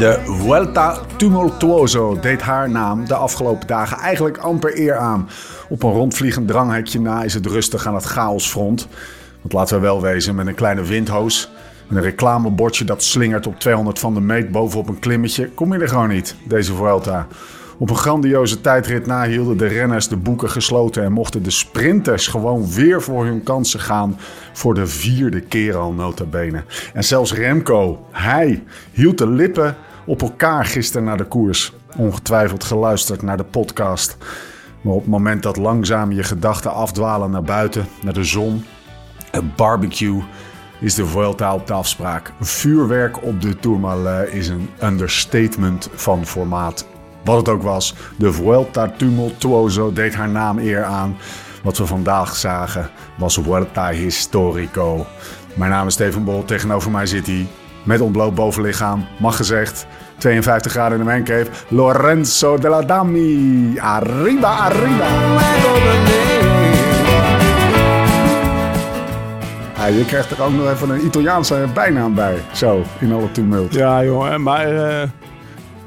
De Vuelta Tumultuoso deed haar naam de afgelopen dagen eigenlijk amper eer aan. Op een rondvliegend dranghekje na is het rustig aan het chaosfront. Want laten we wel wezen, met een kleine windhoos en een reclamebordje dat slingert op 200 van de meet bovenop een klimmetje, kom je er gewoon niet, deze Vuelta. Op een grandioze tijdrit na hielden de renners de boeken gesloten en mochten de sprinters gewoon weer voor hun kansen gaan voor de vierde keer al nota bene. En zelfs Remco, hij hield de lippen op elkaar gisteren naar de koers. Ongetwijfeld geluisterd naar de podcast. Maar op het moment dat langzaam je gedachten afdwalen naar buiten, naar de zon, een barbecue, is de Vuelta op de afspraak. Vuurwerk op de Tourmalet is een understatement van formaat. Wat het ook was, de Vuelta Tumultuoso deed haar naam eer aan. Wat we vandaag zagen was Vuelta Historico. Mijn naam is Steven Bol, tegenover mij zit hij met ontbloot bovenlichaam, mag gezegd. 52 graden in de mancave. Lorenzo de la Dami. Arriba, arriba. Ja, je krijgt er ook nog even een Italiaanse bijnaam bij. Zo, in alle tumult. Ja, jongen, maar eh,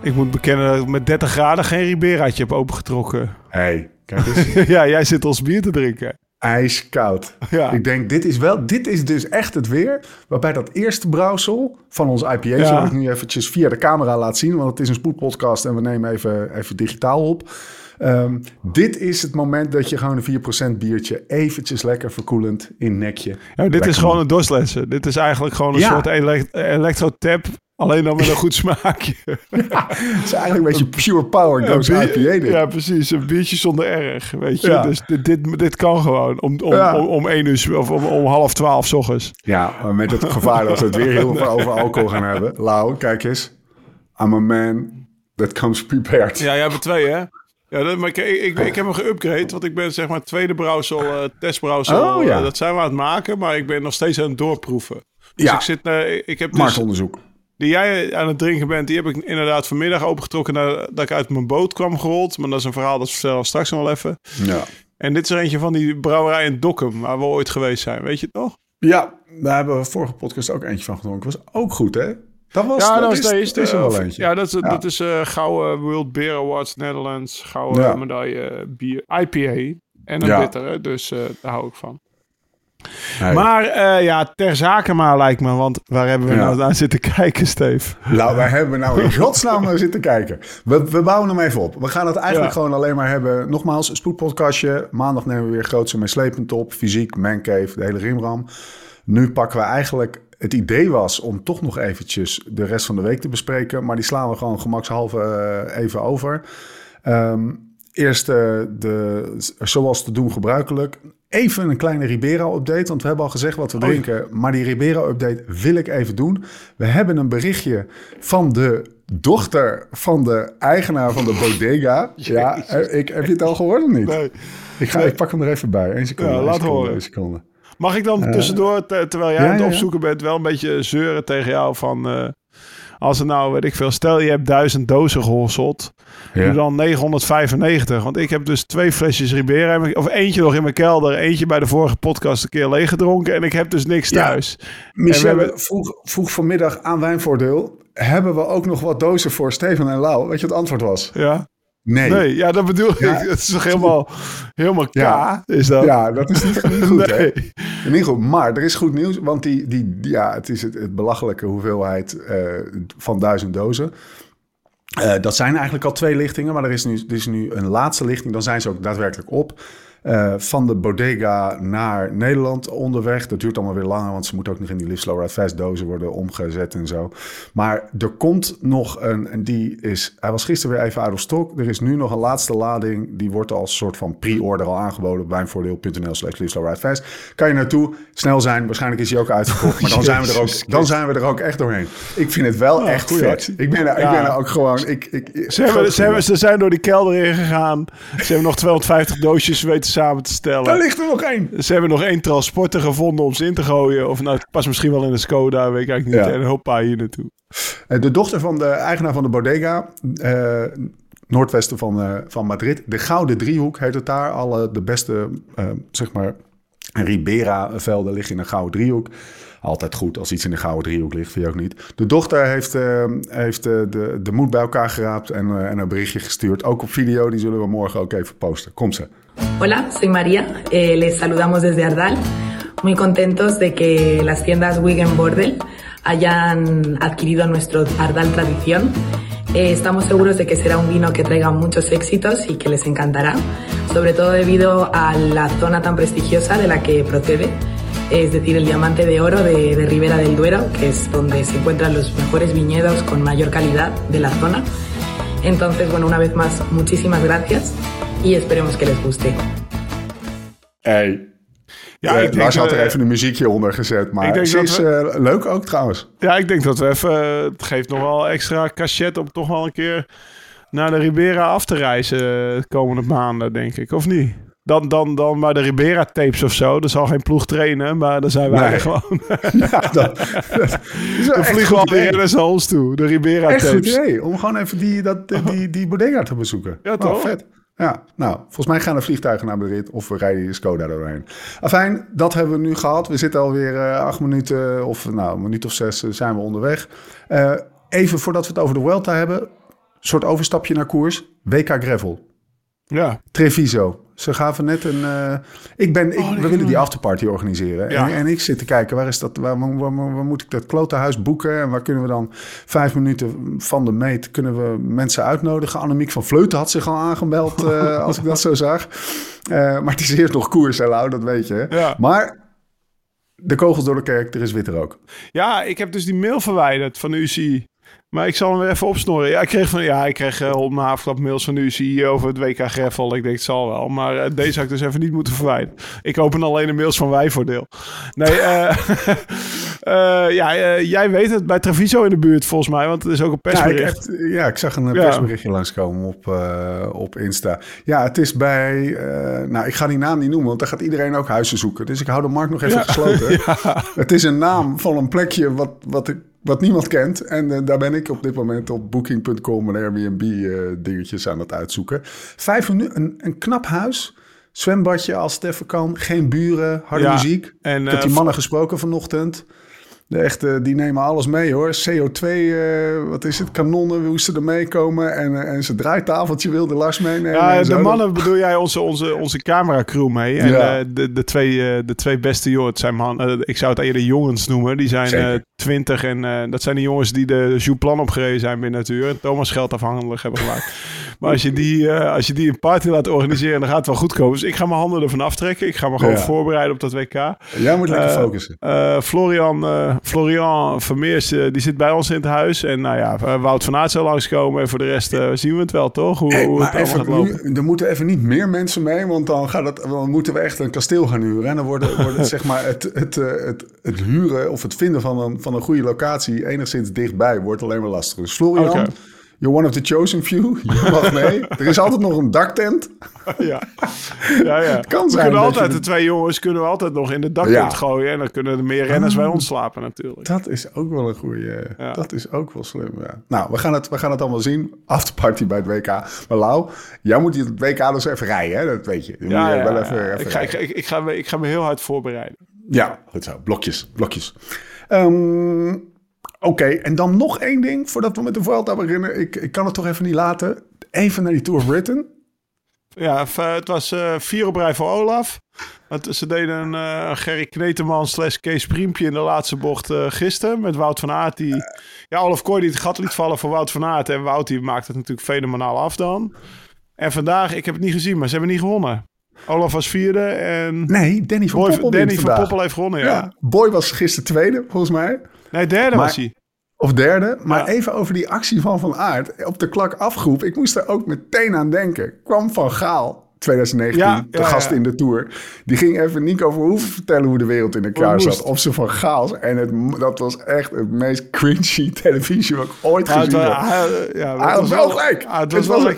ik moet bekennen dat ik met 30 graden geen Riberaatje heb opengetrokken. hey, kijk eens. ja, jij zit ons bier te drinken. IJskoud. Ja. Ik denk, dit is wel, dit is dus echt het weer waarbij dat eerste brouwsel van ons IPA, Ja. zoals ik nu eventjes via de camera laat zien, want het is een spoedpodcast en we nemen even, even digitaal op. Ehm, dit is het moment dat je gewoon een 4% biertje eventjes lekker verkoelend in nekje. Ja, dit is gewoon een dorslessen. Dit is eigenlijk gewoon een Ja. soort elek elektro-tap, alleen dan met een goed smaakje. Het is eigenlijk een beetje pure power goes IPA. Ja, precies. Een biertje zonder erg, weet je. Ja. Dus dit, dit, dit kan gewoon om, om, Ja. om, om één uur of om, om half twaalf 's ochtends. Ja, maar met het gevaar dat we het weer heel veel over alcohol gaan hebben. Lau, kijk eens. I'm a man that comes prepared. Ja, jij hebt er twee, hè? Ja, dat, maar ik, ik, ik heb hem geüpgrade, want ik ben zeg maar tweede brouwsel, eh testbrouwsel. Oh, ja. eh, dat zijn we aan het maken, maar ik ben nog steeds aan het doorproeven. Dus Ja. ik zit, eh, ik heb dus, Marktonderzoek. Die jij aan het drinken bent, die heb ik inderdaad vanmiddag opengetrokken nadat ik uit mijn boot kwam gerold. Maar dat is een verhaal, dat vertellen we straks nog wel even. Ja. En dit is er eentje van die brouwerij in Dokkum, waar we ooit geweest zijn. Weet je het nog? Ja, daar hebben we vorige podcast ook eentje van gedronken. Was ook goed, hè? Dat was, Ja, dat is, deze. is er eh, wel eentje. Ja, dat is, Ja. dat is eh, gouden World Beer Awards Netherlands. Gouden Ja. medaille eh, bier. IPA. En een Ja. bittere, dus daar hou ik van. Hey. Maar eh, ja, ter zake maar lijkt me. Want waar hebben we Ja. nou naar zitten kijken, Steve? Nou, waar hebben we nou in godsnaam naar zitten kijken? We, we bouwen hem even op. We gaan het eigenlijk Ja. gewoon alleen maar hebben. Nogmaals, een spoedpodcastje. Maandag nemen we weer grootse meeslepend op. Fysiek, mancave, de hele rimram. Nu pakken we eigenlijk... Het idee was om toch nog eventjes de rest van de week te bespreken. Maar die slaan we gewoon gemakshalve eh, even over. Ehm, eerst eh, de, zoals te doen gebruikelijk. Even een kleine Ribera-update. Want we hebben al gezegd wat we ja. drinken. Maar die Ribera-update wil ik even doen. We hebben een berichtje van de dochter van de eigenaar van de bodega. ja, eh, ik, heb je het al gehoord of niet? Nee. Ik, ga, ik pak hem er even bij. Eén seconde. Ja, één laat seconde, horen. seconde. Mag ik dan tussendoor, te- terwijl jij ja, aan het ja. opzoeken bent, wel een beetje zeuren tegen jou van... eh, als er nou, weet ik veel, stel je hebt duizend dozen gehosseld, Ja. doe dan 995. Want ik heb dus twee flesjes Ribera, of eentje nog in mijn kelder, eentje bij de vorige podcast een keer leeggedronken en ik heb dus niks Ja. thuis. We hebben- vroeg, vroeg vanmiddag aan Wijnvoordeel... hebben we ook nog wat dozen voor Steven en Lau? Weet je wat het antwoord was? Ja. Nee. Nee, ja, dat bedoel Ja. ik. Het is toch helemaal, helemaal K, Ja. is dat? Ja, dat is niet, niet goed, hè? Nee. Niet goed, maar er is goed nieuws, want die, die, ja, het is het, het belachelijke hoeveelheid eh, van duizend dozen. Eh, dat zijn eigenlijk al twee lichtingen, maar er is, nu, er is nu een laatste lichting. Dan zijn ze ook daadwerkelijk op. eh, van de bodega naar Nederland onderweg. Dat duurt allemaal weer langer, want ze moeten ook nog in die Live Slow Ride Fast dozen worden omgezet en zo. Maar er komt nog een, en die is, hij was gisteren weer even out of stock. Er is nu nog een laatste lading, die wordt als soort van pre-order al aangeboden op wijnvoordeel.nl slash Live Slow Ride Fast. Kan je naartoe, snel zijn, waarschijnlijk is hij ook uitverkocht, maar dan zijn we er ook, dan zijn we er ook echt doorheen. Ik vind het wel Oh, echt vet. actie. Ik ben er, ik ben er ook gewoon, ik, ik, Ze, hebben, ze zijn door die kelder ingegaan. Ze hebben nog 250 doosjes weten samen te Daar stellen. ligt er nog één. Ze hebben nog één transporter gevonden om ze in te gooien. Of nou, het past misschien wel in een Skoda, weet ik eigenlijk niet. Ja. En hoppa hier naartoe. Eh, De dochter van de eigenaar van de bodega, eh, noordwesten van, eh, van Madrid. De Gouden Driehoek heet het daar. Alle de beste, zeg maar, Ribera-velden liggen in een Gouden Driehoek. Altijd goed als iets in de Gouden Driehoek ligt, vind je ook niet. De dochter heeft, heeft eh, de, de moed bij elkaar geraapt en, eh, en een berichtje gestuurd. Ook op video, die zullen we morgen ook even posten. Komt ze. Hola, soy María. Eh, les saludamos desde Ardal. Muy contentos de que las tiendas Wigan Bordel hayan adquirido nuestro Ardal Tradición. Eh, estamos seguros de que será un vino que traiga muchos éxitos y que les encantará, sobre todo debido a la zona tan prestigiosa de la que procede, es decir, el diamante de oro de, de Ribera del Duero, que es donde se encuentran los mejores viñedos con mayor calidad de la zona. Entonces, bueno, una vez más, muchísimas gracias y esperemos que les guste. Hey. Ja, ik denk, Lars had er eh, even een muziekje onder gezet. Maar ik denk ze dat is we- eh, leuk ook trouwens. Ja, ik denk dat we even... Het geeft nog wel extra cachet om toch wel een keer naar de Ribera af te reizen de komende maanden, denk ik. Of niet? Dan, dan, dan maar de Ribera tapes of zo. Er zal geen ploeg trainen, maar dan zijn wij Nee. gewoon. Ja, dat, dat is wel Dan vliegen we goed al die idee. renners naar ons toe. De Ribera Echt goed tapes. idee. Om gewoon even die, dat, die, die bodega te bezoeken. Ja, Oh, toch? vet. Ja, nou, volgens mij gaan de vliegtuigen naar Madrid of we rijden in Skoda doorheen. Afijn, dat hebben we nu gehad. We zitten alweer eh acht minuten of nou, een minuut of zes eh, zijn we onderweg. Eh, even voordat we het over de Vuelta hebben, een soort overstapje naar koers. WK Gravel. Ja. Treviso. Ze gaven net een. eh, ik ben, ik, Oh, we willen die afterparty organiseren. Ja. En, en ik zit te kijken, waar, is dat, waar, waar, waar- waar moet ik dat klote huis boeken? En waar kunnen we dan vijf minuten van de meet kunnen we mensen uitnodigen? Annemiek van Vleuten had zich al aangemeld, eh, als ik dat zo zag. Eh, maar het is eerst nog koers, hè, Lau, dat weet je. Ja. Maar de kogels door de kerk, er is witte rook. Ja, ik heb dus die mail verwijderd van de UCI. Maar ik zal hem weer even opsnorren. Ja, ik kreeg, van, ja, ik kreeg eh, op mijn mails van de UCI over het WK Greffel. Ik denk, het zal wel. Maar eh, deze had ik dus even niet moeten verwijderen. Ik open alleen de mails van wijvoordeel. Nee, eh, ja, eh, jij weet het. Bij Treviso in de buurt volgens mij. Want het is ook een Ja ik, persbericht. heb- ja, ik zag een eh, persberichtje langskomen op, eh, op Insta. Ja, het is bij... eh, nou, ik ga die naam niet noemen, want daar gaat iedereen ook huizen zoeken. Dus ik hou de markt nog even gesloten. Het is een naam van een plekje wat, wat, ik, wat niemand kent. En eh, daar ben ik op dit moment op booking.com en Airbnb eh, dingetjes aan het uitzoeken. Vijf minuten, een, een knap huis... Zwembadje als het even kan. Geen buren, harde Ja, muziek. en, ik heb eh, die mannen gesproken vanochtend. De echte, die nemen alles mee hoor. CO2, eh, wat is het? Kanonnen, hoe ze er meekomen. En, eh, en zijn draaitafeltje wilde Lars meenemen. Ja, de mannen bedoel jij onze, onze, onze cameracrew mee. En Ja. eh, de, de, twee, de twee beste jongens, het zijn man, ik zou het eerder jongens noemen. Die zijn 20 en dat zijn de jongens die de Jouplan opgereden zijn binnen natuur. En Thomas geld afhankelijk hebben gemaakt. maar als je, die, als je die een party laat organiseren, dan gaat het wel goed komen. Dus ik ga mijn handen ervan aftrekken. Ik ga me gewoon Ja. voorbereiden op dat WK. Jij moet lekker focussen. Florian, Florian Vermeers, eh, die zit bij ons in het huis. En nou ja, eh, Wout van Aert zal langskomen. En voor de rest eh, zien we het wel, toch? Hoe, Hey, hoe het allemaal gaat even, lopen. nu, er moeten even niet meer mensen mee, want dan, gaat het, dan moeten we echt een kasteel gaan huren. En dan wordt, het, zeg maar het, het, het, het huren of het vinden van een, van een goede locatie enigszins dichtbij wordt alleen maar lastig. Dus Florian. You're one of the chosen few. Je mag mee. er is altijd nog een daktent. Ja, ja, ja. kan we zijn kunnen altijd, je- de twee jongens kunnen we altijd nog in de daktent Ja. gooien. En dan kunnen er meer renners bij ons slapen natuurlijk. Dat is ook wel een goede. Ja. Dat is ook wel slim. Ja. Nou, we gaan, het, we gaan het allemaal zien. Afterparty bij het WK. Maar Lau, jij moet het WK dus even rijden, hè? Dat weet je. Ja, moet je ja, wel ja. even, even ik, ga, ik, rijden. ik, ik, ga me, ik ga me heel hard voorbereiden. Ja, goed zo. Blokjes, blokjes. Ehm, Oké, en dan nog één ding voordat we met de Vuelta beginnen. Ik, ik kan het toch even niet laten. Even naar die Tour of Britain. Ja, het was eh, vier op rij voor Olaf. Het- ze deden een eh, Gerry Kneteman slash Kees Priempje in de laatste bocht eh, gisteren. Met Wout van Aert. Die, ja, Olaf Kooi die het gat liet vallen voor Wout van Aert. En Wout die maakt het natuurlijk fenomenaal af dan. En vandaag, ik heb het niet gezien, maar ze hebben niet gewonnen. Olaf was vierde en Nee, Danny van Boy, Poppel Danny wint van vandaag. Poppel heeft gewonnen, ja. Ja, Boy was gisteren tweede, volgens mij. Nee, derde Maar- was hij. Of derde. Maar Ja. even over die actie van Van Aert. Op de klak afgroep. Ik moest er ook meteen aan denken. Kwam Van Gaal, 2019, Ja, de ja, gast in de Tour. Die ging even Nico Verhoeven vertellen hoe de wereld in elkaar zat. Of ze Van Gaal. En het, dat was echt het meest cringy televisie wat ik ooit gezien heb. ja, Hij had wel gelijk. het was wel was-.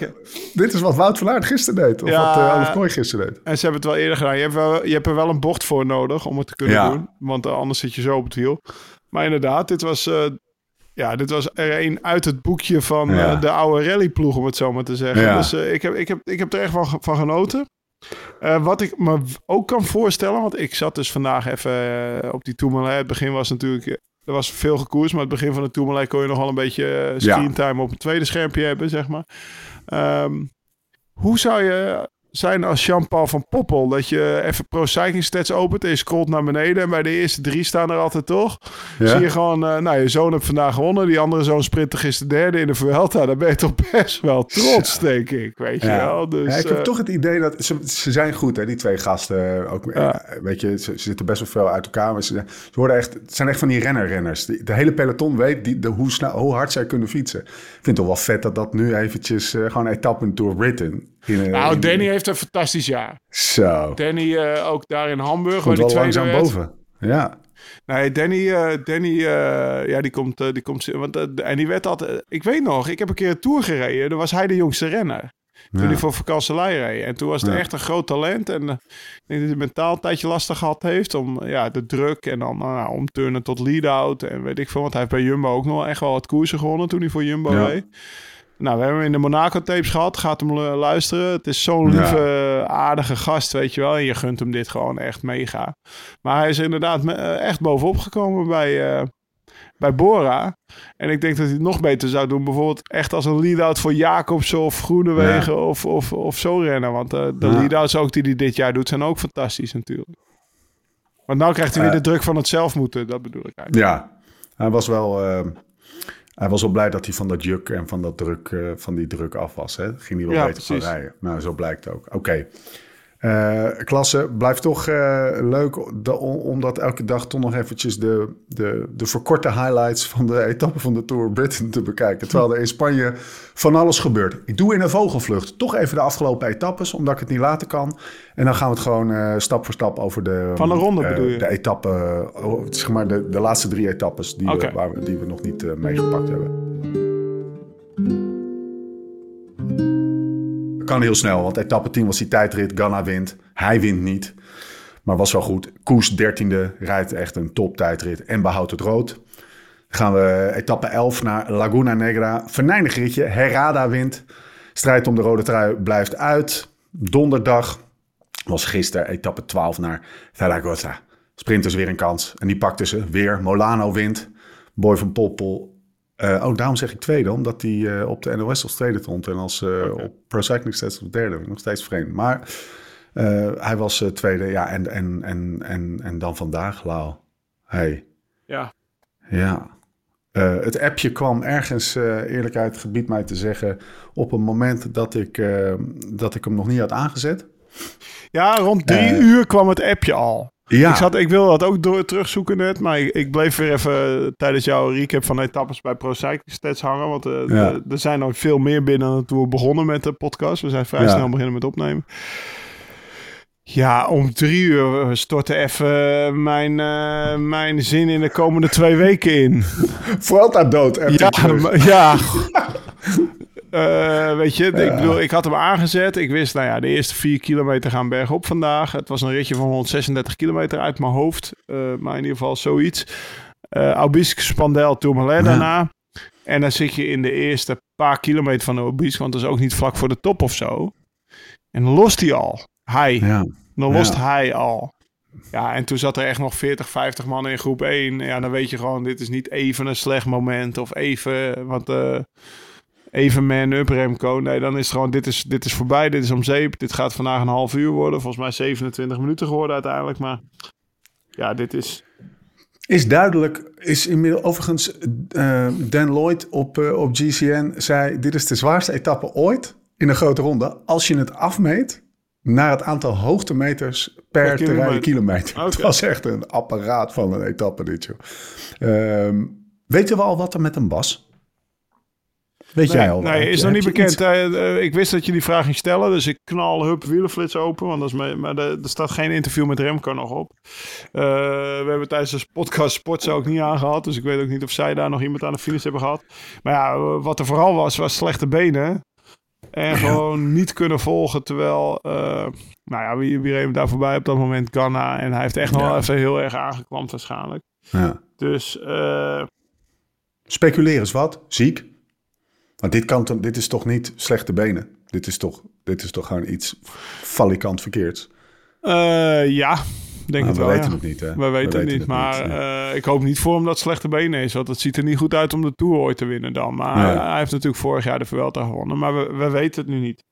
Dit is wat Wout van Aert gisteren deed. Of wat uh, Olaf Kooi gisteren deed. En ze hebben het wel eerder gedaan. Je hebt, wel, je hebt er wel een bocht voor nodig om het te kunnen doen. Want eh, anders zit je zo op het wiel. Maar inderdaad, dit was, eh, ja, dit was er een uit het boekje van Ja. eh, de oude rallyploeg, om het zo maar te zeggen. Ja. Dus eh, ik, heb, ik, heb, ik heb er echt van, ge- van genoten. Wat ik me ook kan voorstellen, want ik zat dus vandaag even op die Tourmalet. Het begin was natuurlijk, er was veel gekoers, maar het begin van de Tourmalet kon je nog wel een beetje Ja. screentime op een tweede schermpje hebben, zeg maar. Ehm, hoe zou je zijn als Jean-Paul van Poppel? Dat je even Pro Cycling Stats opent en je scrolt naar beneden. En bij de eerste drie staan er altijd toch. Ja. Zie je gewoon, eh, nou je zoon heeft vandaag gewonnen. Die andere zoon sprinter gisteren derde in de Vuelta. Daar ben je toch best wel trots, denk ik. Weet je wel. Dus, ja, ik heb eh, toch het idee dat ze, ze zijn goed, hè, die twee gasten. Ook, eh, Weet je, ze, ze zitten best wel veel uit elkaar. Maar ze, ze worden echt, het zijn echt van die renner-renners. Die- De hele peloton weet die, de, hoe, snel, hoe hard zij kunnen fietsen. Ik vind het toch wel vet dat dat nu eventjes gewoon etappen door Britain. In, een- nou, Danny heeft een fantastisch jaar. Zo, Danny eh, ook daar in Hamburg. komt waar die wel tweede langzaam werd. boven. Ja, Nee, Danny, eh, Danny eh, ja, die komt, eh, die komt, want, eh, en die werd altijd, ik weet nog, ik heb een keer een tour gereden, toen was hij de jongste renner. Toen Ja. hij voor vakanselij reed. En toen was het Ja. echt een groot talent. En eh, ik denk dat hij mentaal een tijdje lastig gehad heeft. Om eh, ja, de druk en dan nou, omturnen tot lead-out. En weet ik veel. Want hij heeft bij Jumbo ook nog echt wel wat koersen gewonnen toen hij voor Jumbo Ja. reed. Nou, we hebben hem in de Monaco-tapes gehad. Gaat hem lu- luisteren. Het is zo'n Ja. lieve, aardige gast, weet je wel. En je gunt hem dit gewoon echt mega. Maar hij is inderdaad eh, echt bovenop gekomen bij, eh, bij Bora. En ik denk dat hij het nog beter zou doen. Bijvoorbeeld echt als een lead-out voor Jacobsen of Groenewegen of, of, of zo rennen. Want eh, de Ja. lead-outs ook die hij dit jaar doet zijn ook fantastisch natuurlijk. Want nou krijgt hij weer Eh. de druk van het zelf moeten. Dat bedoel ik eigenlijk. ja. Hij was wel... hij was wel blij dat hij van dat juk en van, dat druk, eh, van die druk af was. Hè? Ging hij wel Ja, beter van precies. rijden. Nou, zo blijkt ook. Oké. Eh, klasse, blijft toch eh, leuk da- om, dat elke dag toch nog eventjes de, de, de verkorte highlights van de etappe van de Tour Britain te bekijken. Terwijl er in Spanje van alles gebeurt. Ik doe in een vogelvlucht toch even de afgelopen etappes, omdat ik het niet laten kan. En dan gaan we het gewoon eh, stap voor stap over de... Van de ronde bedoel je? De etappe, oh, zeg maar de, de laatste drie etappes die, waar we, die we nog niet meegepakt hebben. Kan heel snel, want etappe 10 was die tijdrit. Ganna wint. Hij wint niet. Maar was wel goed. Koes 13e rijdt echt een top tijdrit en behoudt het rood. Gaan we etappe 11 naar Laguna Negra. Venijnig ritje. Herrada wint. Strijd om de rode trui blijft uit. Donderdag was gisteren etappe 12 naar Zaragoza. Sprinters weer een kans. En die pakten ze weer. Molano wint. Boy van Poppel. Eh, oh, daarom zeg ik tweede. Omdat hij eh, op de NOS als tweede stond. En als eh, op Pro Cycling Stats derde. Nog steeds vreemd. Maar hij was tweede. Ja, en, en, en, en, en dan vandaag, Lau. Hey. Ja. Ja. Het appje kwam ergens, eerlijk uit het gebied mij te zeggen, op een moment dat ik, dat ik hem nog niet had aangezet. Ja, rond drie uur kwam het appje al. Ja, Ik, zat, ik wilde dat ook door, terugzoeken net, maar ik, ik bleef weer even tijdens jouw recap van etappes bij Pro Cycling Stats hangen. Want eh, Ja. de- er zijn nog veel meer binnen dan toen we begonnen met de podcast. We zijn vrij Ja. snel beginnen met opnemen. Ja, om drie uur stortte even mijn, eh, mijn zin in de komende twee weken in. Vuelta dood. appte Ja, ja. Eh, weet je, ik bedoel, ik had hem aangezet. Ik wist, nou ja, de eerste vier kilometer gaan bergop vandaag. Het was een ritje van 136 kilometer uit mijn hoofd. Eh, maar in ieder geval zoiets. Eh Aubisque, Spandel, Tourmalet daarna. En dan zit je in de eerste paar kilometer van de Aubisque. Want dat is ook niet vlak voor de top of zo. En dan lost hij al. Hij. Ja. Dan lost Ja. hij al. Ja, en toen zat er echt nog 40, 50 man in groep 1. Ja, dan weet je gewoon, dit is niet even een slecht moment. Of even, want even man-up Remco. Nee, dan is het gewoon, dit is, dit is voorbij. Dit is om zeep. Dit gaat vandaag een half uur worden. Volgens mij 27 minuten geworden uiteindelijk. Maar ja, dit is... Is duidelijk, is inmiddels overigens eh, Dan Lloyd op, eh, op GCN zei: Dit is de zwaarste etappe ooit in een grote ronde. Als je het afmeet naar het aantal hoogtemeters per, Per te rijden kilometer. Het was echt een apparaat van een etappe dit, joh. Ehm, weten we al wat er met hem was? Weet jij al? Nee, is nog niet bekend. Eh, ik wist dat je die vraag ging stellen, dus ik knal hup wielenflits open. Want dat is me, maar er, er staat geen interview met Remco nog op. Eh, we hebben tijdens de podcast Sport ook niet aangehad. Dus ik weet ook niet of zij daar nog iemand aan de finish hebben gehad. Maar ja, wat er vooral was, was slechte benen. En gewoon niet kunnen volgen. Terwijl, eh, nou ja, wie, wie reed daar voorbij op dat moment? Ghana. En hij heeft echt nog Ja. wel even heel erg aangeklampt waarschijnlijk. Ja. Dus Speculeer eens wat. Ziek. Want dit, kan, dit is toch niet slechte benen? Dit is toch, dit is toch gewoon iets falikant verkeerds? eh, ja, denk het we wel. weten ja. het niet, hè? We weten het niet, maar eh, ik hoop niet voor hem dat slechte benen is. Want het ziet er niet goed uit om de Tour ooit te winnen dan. Maar Nee. hij heeft natuurlijk vorig jaar de Vuelta gewonnen. Maar we, we weten het nu niet.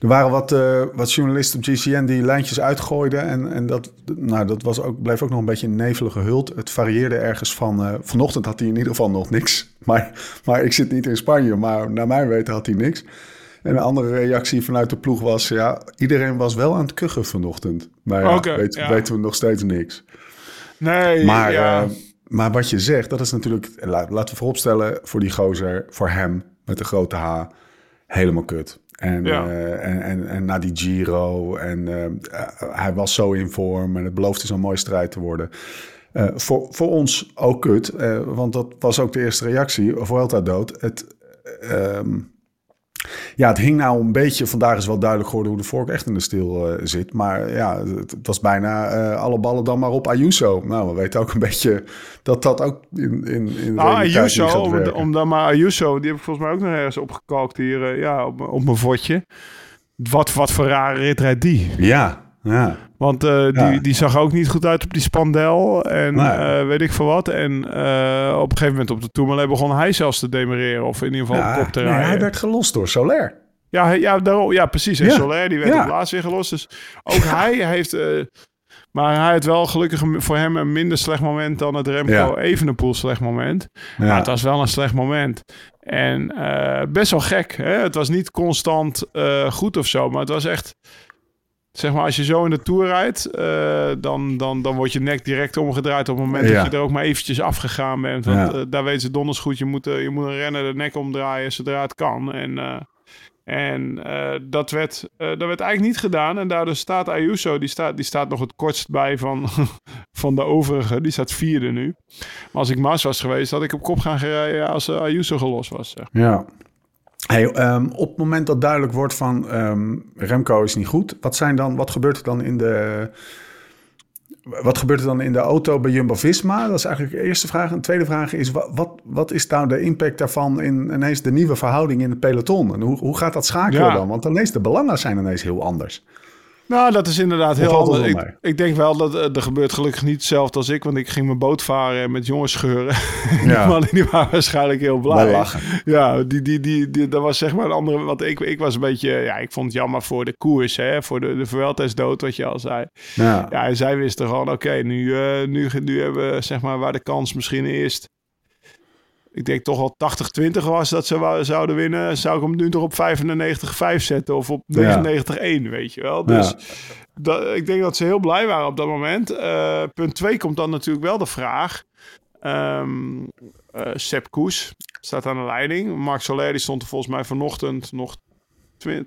Er waren wat, eh, wat journalisten op GCN die lijntjes uitgooiden. En, en dat, nou, dat was ook, bleef ook nog een beetje een nevelige hult. Het varieerde ergens van... eh, vanochtend had hij in ieder geval nog niks. Maar, maar ik zit niet in Spanje, maar naar mijn weten had hij niks. En een andere reactie vanuit de ploeg was... Ja, iedereen was wel aan het kuchen vanochtend. Maar ja, weet- ja. weten we nog steeds niks. Nee, Maar, ja. eh, maar wat je zegt, dat is natuurlijk... la- Laten we vooropstellen, voor die gozer, voor hem met de grote H... helemaal kut. En, Ja. eh, en, en, en na die Giro, en eh, eh, hij was zo in vorm... en het beloofde zo'n mooie strijd te worden... Eh, voor, voor ons ook kut, eh, want dat was ook de eerste reactie. Vuelta dood. Het, ehm, ja, het hing nou een beetje... Vandaag is wel duidelijk geworden hoe de vork echt in de steel eh, zit. Maar ja, het, het was bijna eh, alle ballen dan maar op Ayuso. Nou, we weten ook een beetje dat dat ook in, in, in de Nou, realiteit Ayuso, niet gaat om, om dan maar Ayuso, die heb ik volgens mij ook nog ergens opgekalkt hier eh, ja, op, op mijn vodje. Wat, wat voor rare rit rijdt die? Ja, ja. Want eh, Ja. die, die zag ook niet goed uit op die spandel. En Nee. eh, weet ik veel wat. En eh, op een gegeven moment op de Tourmalet begon hij zelfs te demereren. Of in ieder geval ja op kop te nee, rijden. hij werd gelost door Soler. Ja, ja, daarom, ja precies. En Ja. Soler, die werd op laatst weer gelost. Dus ook hij heeft... maar hij had wel gelukkig voor hem een minder slecht moment dan het Remco. Evenepoel slecht moment. Ja. Maar het was wel een slecht moment. En best wel gek. Hè? Het was niet constant goed of zo. Maar het was echt... Zeg maar, als je zo in de Tour rijdt... eh, dan, dan, dan wordt je nek direct omgedraaid... op het moment Ja. dat je er ook maar eventjes afgegaan bent. Want Ja. eh, daar weten ze donders goed. Je moet, eh, je moet een renner de nek omdraaien zodra het kan. En... en dat, werd, dat werd eigenlijk niet gedaan. En daardoor staat Ayuso, die staat, die staat nog het kortst bij van, van de overige. Die staat vierde nu. Maar als ik Mas was geweest, had ik op kop gaan gereden als Ayuso gelost was. Zeg. Ja. Hey, ehm, op het moment dat duidelijk wordt van ehm, Remco is niet goed, wat, zijn dan, wat gebeurt er dan in de. Wat gebeurt er dan in de auto bij Jumbo Visma? Dat is eigenlijk de eerste vraag. En de tweede vraag is: wat, wat, wat is nou de impact daarvan in ineens de nieuwe verhouding in het peloton? En hoe, hoe gaat dat schakelen Ja. dan? Want ineens de belangen zijn ineens heel anders. Nou, dat is inderdaad heel anders. Ik, ik denk wel dat eh, er gebeurt gelukkig niet hetzelfde als ik. Want ik ging mijn boot varen en met jongens scheuren. Ja. Die mannen die waren waarschijnlijk heel blij. Lachen. Ja, die, die, die, die, dat was zeg maar een andere... Want ik, ik was een beetje... Ja, ik vond het jammer voor de koers, hè. Voor de, de Vuelta is dood, wat je al zei. Ja. Ja, en zij wisten gewoon, oké, nu, eh, nu, nu hebben we zeg maar waar de kans misschien eerst. Ik denk toch wel 80-20 was dat ze zouden winnen. Zou ik hem nu toch op 95-5 zetten of op 99-1, weet je wel. Dus dat, ik denk dat ze heel blij waren op dat moment. Eh, punt 2 komt dan natuurlijk wel de vraag. Ehm eh Sepp Koes staat aan de leiding. Marc Soler die stond er volgens mij vanochtend nog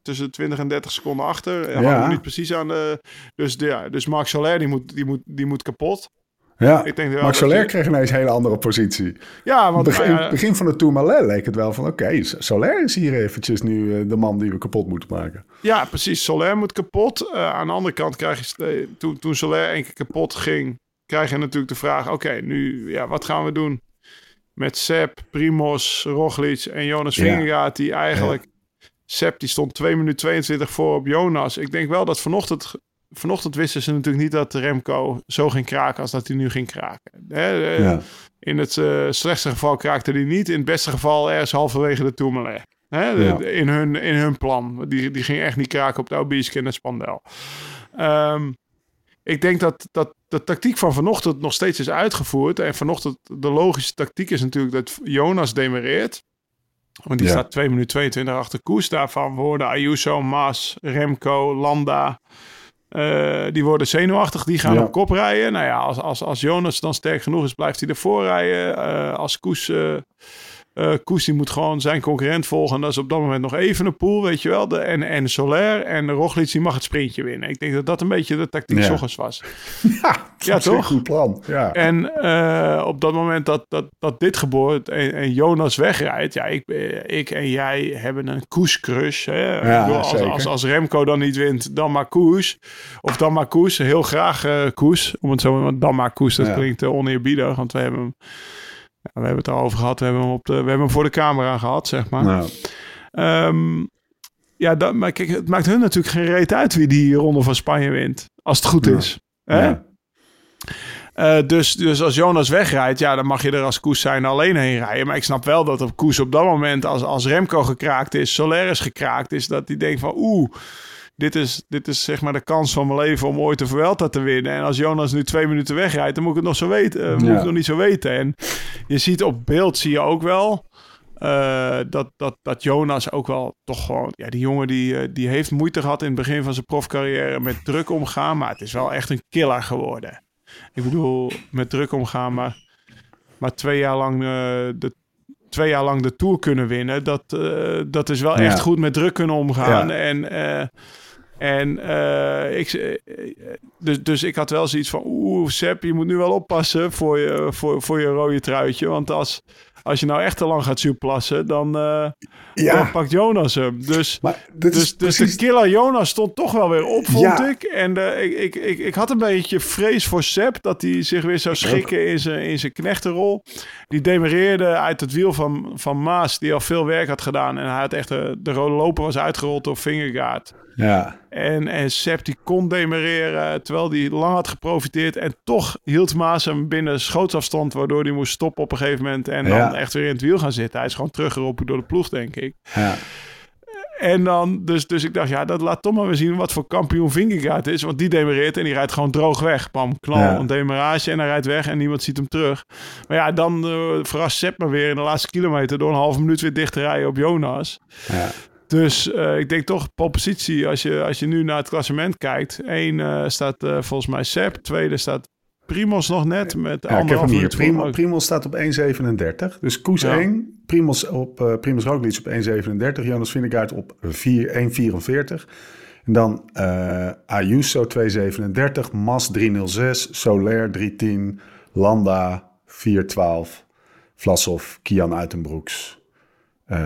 tussen 20 en 30 seconden achter. Ja. Niet precies aan de... Dus, ja, dus Marc Soler die moet, die moet, die moet kapot. Ja, Ik denk Max Soler je- kreeg ineens een hele andere positie. Ja, want Begin, nou ja, begin van de Tourmalet leek het wel van... oké, Soler is hier eventjes nu eh, de man die we kapot moeten maken. Ja, precies. Soler moet kapot. Eh, aan de andere kant krijg je... eh, toen, toen Soler één keer kapot ging... krijg je natuurlijk de vraag... Oké, nu, ja, wat gaan we doen? Met Sepp, Primos, Roglic en Jonas Ja. Vingegaard... die eigenlijk... Sepp die stond 2 minuten 22 voor op Jonas. Ik denk wel dat vanochtend... Vanochtend wisten ze natuurlijk niet dat Remco zo ging kraken als dat hij nu ging kraken. Hè, eh, Ja. In het eh, slechtste geval kraakte hij niet. In het beste geval ergens halverwege de Tourmalet. De- Ja. de- in, hun, in hun plan. Die, die ging echt niet kraken op de Aubisque en het Spandel. Ehm, ik denk dat, dat de tactiek van vanochtend nog steeds is uitgevoerd. En vanochtend de logische tactiek is natuurlijk dat Jonas demereert. Want die Ja. staat 2 minuten 22 achter koers. Daarvan worden Ayuso, Maas, Remco, Landa. Eh, die worden zenuwachtig. Die gaan Ja. op kop rijden. Nou ja, als, als, als Jonas dan sterk genoeg is, blijft hij ervoor rijden. Eh, als Koes... eh, eh, Koes die moet gewoon zijn concurrent volgen. En dat is op dat moment nog even een pool, weet je wel. De, en, en Soler en Roglic die mag het sprintje winnen. Ik denk dat dat een beetje de tactiek Ja. ochtends was. Ja, Ja, dat is een toch? goed plan. Ja. En eh, op dat moment dat, dat, dat dit gebeurt en, en Jonas wegrijdt, ja, ik, eh, ik en jij hebben een? Ja, bedoel, als, als, als Remco dan niet wint, dan maar koers. Of dan maar koers. Heel graag eh koers. Om het zo maar dan maar koers. Dat klinkt uh, oneerbiedig, want we hebben hem. We hebben het erover gehad. We hebben hem, op de, we hebben hem voor de camera gehad, zeg maar. Nou, Ehm, ja, dat, maar kijk, het maakt hun natuurlijk geen reet uit wie die ronde van Spanje wint. Als het goed Ja. is. Hè? ja. Eh, dus, dus als Jonas wegrijdt, ja, dan mag je er als Koes zijn alleen heen rijden. Maar ik snap wel dat op Koes op dat moment, als, als Remco gekraakt is, Solaris gekraakt is, dat hij denkt van oeh, dit is, dit is zeg maar de kans van mijn leven om ooit de Vuelta te winnen. En als Jonas nu twee minuten wegrijdt, dan moet ik het nog zo weten. eh, moet ik het nog niet zo weten. En je ziet op beeld, zie je ook wel, eh, dat, dat, dat Jonas ook wel toch gewoon... Ja, die jongen die, eh, die heeft moeite gehad in het begin van zijn profcarrière met druk omgaan. Maar het is wel echt een killer geworden. Ik bedoel, met druk omgaan, maar, maar twee, jaar lang, de, twee jaar lang de Tour kunnen winnen. Dat, dat is wel Ja. echt goed met druk kunnen omgaan. Ja. En, en eh, ik, eh, dus, dus ik had wel zoiets van... Oeh, Sepp, je moet nu wel oppassen voor je, voor, voor je rode truitje. Want als, als je nou echt te lang gaat zuurplassen, dan, eh, dan ja. pakt Jonas hem. Dus... Dus, dus precies... de killer Jonas stond toch wel weer op, vond Ja. ik. En eh, ik, ik, ik, ik had een beetje vrees voor Sepp dat hij zich weer zou schikken in zijn, in zijn knechtenrol. Die demereerde uit het wiel van, van Maas, die al veel werk had gedaan. En hij had echt de, de rode loper was uitgerold door Fingergaard. Ja, En, en Sepp die kon demereren, terwijl hij lang had geprofiteerd. En toch hield Maas hem binnen schootsafstand, waardoor hij moest stoppen op een gegeven moment. En dan Ja. Echt weer in het wiel gaan zitten. Hij is gewoon teruggeroepen door de ploeg, denk ik. ja. En dan, dus, dus ik dacht, ja, dat laat toch maar weer zien wat voor kampioen Vingegaard is. Want die demereert en die rijdt gewoon droog weg. Bam, knal, Ja. een demarage en hij rijdt weg en niemand ziet hem terug. Maar ja, dan eh verrast Sepp me weer in de laatste kilometer door een halve minuut weer dicht te rijden op Jonas. ja. Dus eh, ik denk toch, op positie, als je, als je nu naar het klassement kijkt. één eh, staat volgens mij Sepp, tweede staat Primos nog net met Ja, ik heb hem hier. Primos staat op 1,37. Dus Koes Ja. 1, Primos, op, eh Primos Roglic op 1,37. Jonas Vingegaard op 4 1,44. En dan eh Ayuso 2,37. Mas 3,06. Soler 3,10. Landa 4,12. Vlasov, Kian Uitenbroeks. Eh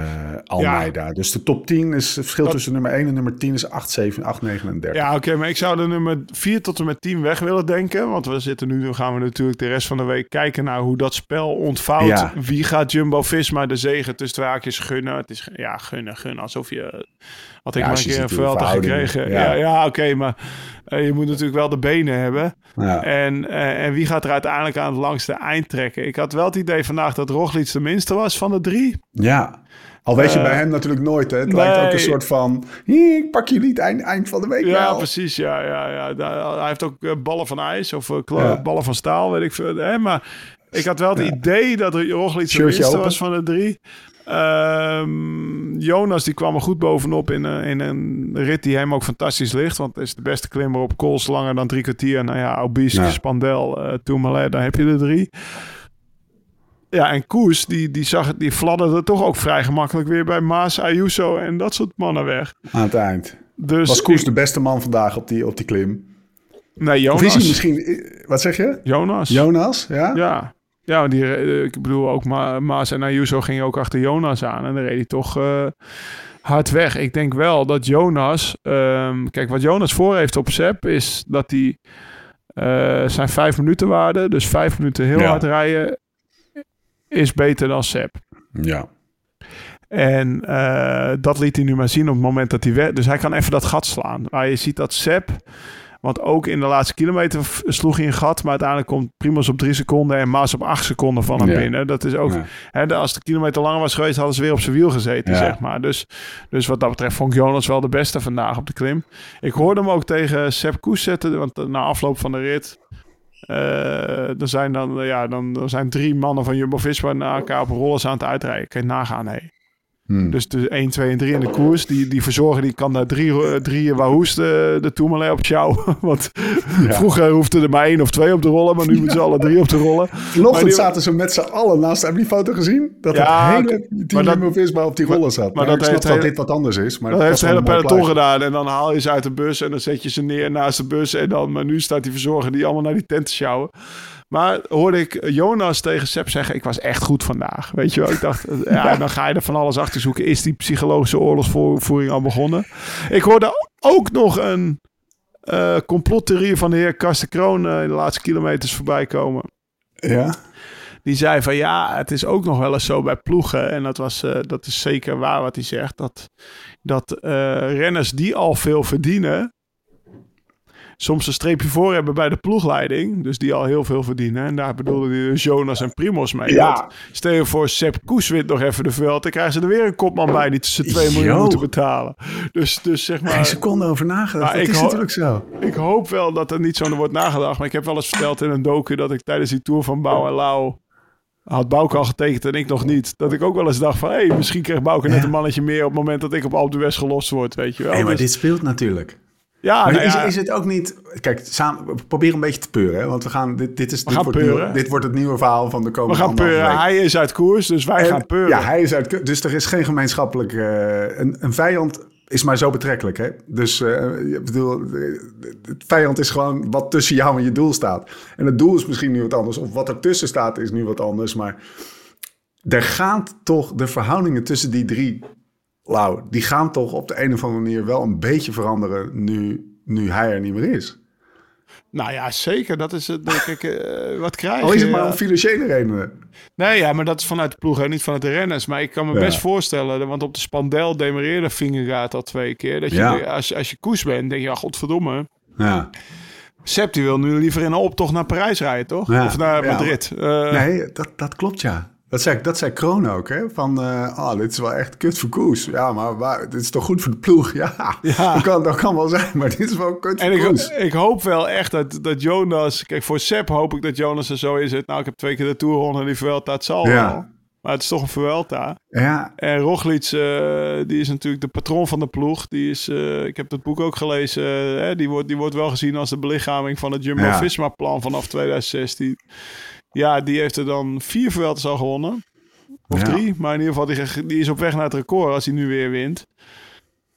Almeida. Dus de top 10 is het verschil Dat- tussen nummer 1 en nummer 10 is 8, 7, 8, 39. Ja, oké, maar ik zou de nummer 4 tot en met 10 weg willen denken. Want we zitten nu, dan gaan we natuurlijk de rest van de week kijken naar hoe dat spel ontvouwt. Ja. Wie gaat Jumbo Visma de zegen tussen twee haakjes gunnen? Het is ja, gunnen, gunnen. Alsof je. Had ik Ja, maar een keer een verhoudingen- gekregen. ja. Ja, oké, maar eh, je moet natuurlijk wel de benen hebben. Ja. En, eh, en wie gaat er uiteindelijk aan het langste eind trekken? Ik had wel het idee vandaag dat Roglic de minste was van de drie. Ja. Al weet je Eh, bij hem natuurlijk nooit. Hè? Het lijkt ook een soort van... "Hier, Ik pak jullie het eind, eind van de week Ja, wel. precies. Ja, ja, ja. Hij heeft ook eh, ballen van ijs of eh, Ja. ballen van staal, weet ik veel. Maar ik had wel het idee dat er Roglic de open. was van de drie. Ehm, Jonas die kwam er goed bovenop in, een- in een rit die hem ook fantastisch ligt. Want het is de beste klimmer op kools langer dan drie kwartier. Nou ja, Obisque, Ja. Spandel, uh, Tourmalet, daar heb je de drie. Ja, en Koes, die, die, zag het, die fladderde toch ook vrij gemakkelijk weer bij Maas, Ayuso en dat soort mannen weg. Aan het eind. Dus Was Koes ik- de beste man vandaag op die, op die klim? Nee, Of is hij Jonas. misschien... Wat zeg je? Jonas. Jonas? Ja? Ja. Ja, die, eh, ik bedoel ook Ma Maas en Ayuso gingen ook achter Jonas aan. En dan reed hij toch eh, hard weg. Ik denk wel dat Jonas... ehm, kijk, wat Jonas voor heeft op Sepp is dat hij... eh, zijn vijf minuten waarde. Dus vijf minuten heel Ja. hard rijden is beter dan Sepp. Ja. En eh, dat liet hij nu maar zien op het moment dat hij werd. Dus hij kan even dat gat slaan. Maar je ziet dat Sepp... Want ook in de laatste kilometer sloeg hij een gat. Maar uiteindelijk komt Primoz op drie seconden en Maas op acht seconden van hem Ja. binnen. Dat is ook... Ja. Hè, de- als de kilometer langer was geweest, hadden ze weer op zijn wiel gezeten, Ja. zeg maar. Dus, dus wat dat betreft vond ik Jonas wel de beste vandaag op de klim. Ik hoorde hem ook tegen Sepp Koes zetten, want na afloop van de rit... eh, er zijn dan, eh, ja, dan er zijn drie mannen van Jumbo-Visma naar elkaar op rollers aan het uitrijden. Kun je nagaan, hé. Dus de 1, 2 en 3 in de koers. Die, die verzorger die kan daar drie, eh, drie Wahoos de, de Tourmalet op sjouwen. Want vroeger hoefde er maar één of twee op te rollen. Maar nu moeten ze alle drie op te rollen. Vanochtend die- zaten ze met z'n allen naast. Heb je die foto gezien? Dat Ja, het hele dat- team Visma op die rollen zat. Maar, dat heeft dat hele- dit wat anders is. Maar Dat heeft het hele een mooi peloton gedaan. En dan haal je ze uit de bus en dan zet je ze neer naast de bus. En dan, maar nu staat die verzorger die allemaal naar die tent te sjouwen. Maar hoorde ik Jonas tegen Sepp zeggen: Ik was echt goed vandaag. Weet je wel? Ik dacht, ja, dan ga je er van alles achter zoeken. Is die psychologische oorlogsvoering al begonnen? Ik hoorde ook nog een eh complottheorie van de heer Karsten Kroon eh, in de laatste kilometers voorbij komen. Ja. Die zei van ja, het is ook nog wel eens zo bij ploegen. En dat, was, eh, dat is zeker waar wat hij zegt. Dat, dat renners die al veel verdienen. Soms een streepje voor hebben bij de ploegleiding. Dus die al heel veel verdienen. En daar bedoelde hij dus Jonas en Primos mee. Ja. Stel je voor, Sepp Koes wint nog even de veld. Dan krijgen ze er weer een kopman bij die tussen 2 miljoen moeten betalen. Dus, dus zeg maar... Geen seconde over nagedacht. Maar dat ik is natuurlijk zo. Ik hoop wel dat er niet zo naar wordt nagedacht. Maar ik heb wel eens verteld in een docu dat ik tijdens die tour van Bouw en Lau had Bouke al getekend en ik nog niet. Dat ik ook wel eens dacht van, hé, misschien krijgt Bouke net een mannetje meer op het moment dat ik op Alpe d'Huez gelost word, weet je wel. Nee, maar Dus- dit speelt natuurlijk. Ja, Maar nou is, ja, is het ook niet... Kijk, samen, we proberen een beetje te peuren. Hè? Want we gaan... Dit, dit, is, dit, gaan wordt nieuw- dit wordt het nieuwe verhaal van de we komende gaan anderhalve peuren. week. Hij is uit koers, dus wij En- gaan peuren. Ja, hij is uit... Dus er is geen gemeenschappelijk... eh, een, een vijand is maar zo betrekkelijk, hè? Dus eh, ik bedoel... Het vijand is gewoon wat tussen jou en je doel staat. En het doel is misschien nu wat anders. Of wat er tussen staat is nu wat anders. Maar er gaan toch... De verhoudingen tussen die drie... Lau, die gaan toch op de een of andere manier wel een beetje veranderen... nu, nu hij er niet meer is. Nou ja, zeker. Dat is het. denk ik. eh, wat krijg Al is je? het maar om financiële redenen. Nee, ja, maar dat is vanuit de ploeg en niet vanuit de renners. Maar ik kan me Ja. best voorstellen, want op de Spandel demereerde Vingegaard al twee keer. Dat je, Ja. als, als je koers bent, denk je, ja, godverdomme. Ja. Sepp die wil nu liever in een optocht naar Parijs rijden, toch? Ja. Of naar. Madrid. Eh, Nee, dat, dat klopt ja. Dat zei, dat zei Kroon ook, hè? Van, oh, dit is wel echt kut voor Koes. Ja, maar waar, dit is toch goed voor de ploeg? Ja, Ja. Dat, kan, dat kan wel zijn, maar dit is wel kut voor En ik, Koes. ik hoop wel echt dat, dat Jonas... Kijk, voor Sepp hoop ik dat Jonas er zo in zit. Nou, ik heb twee keer de Tour gewonnen, die Vuelta, het zal Ja. wel. Maar het is toch een Vuelta. Ja, En Roglic, eh, die is natuurlijk de patroon van de ploeg. Die is, eh, ik heb dat boek ook gelezen. hè, die, wordt, die wordt wel gezien als de belichaming van het Jumbo-Visma-plan vanaf 2016. Ja, die heeft er dan vier Vueltas al gewonnen. Of Ja. drie. Maar in ieder geval, die, die is op weg naar het record als hij nu weer wint.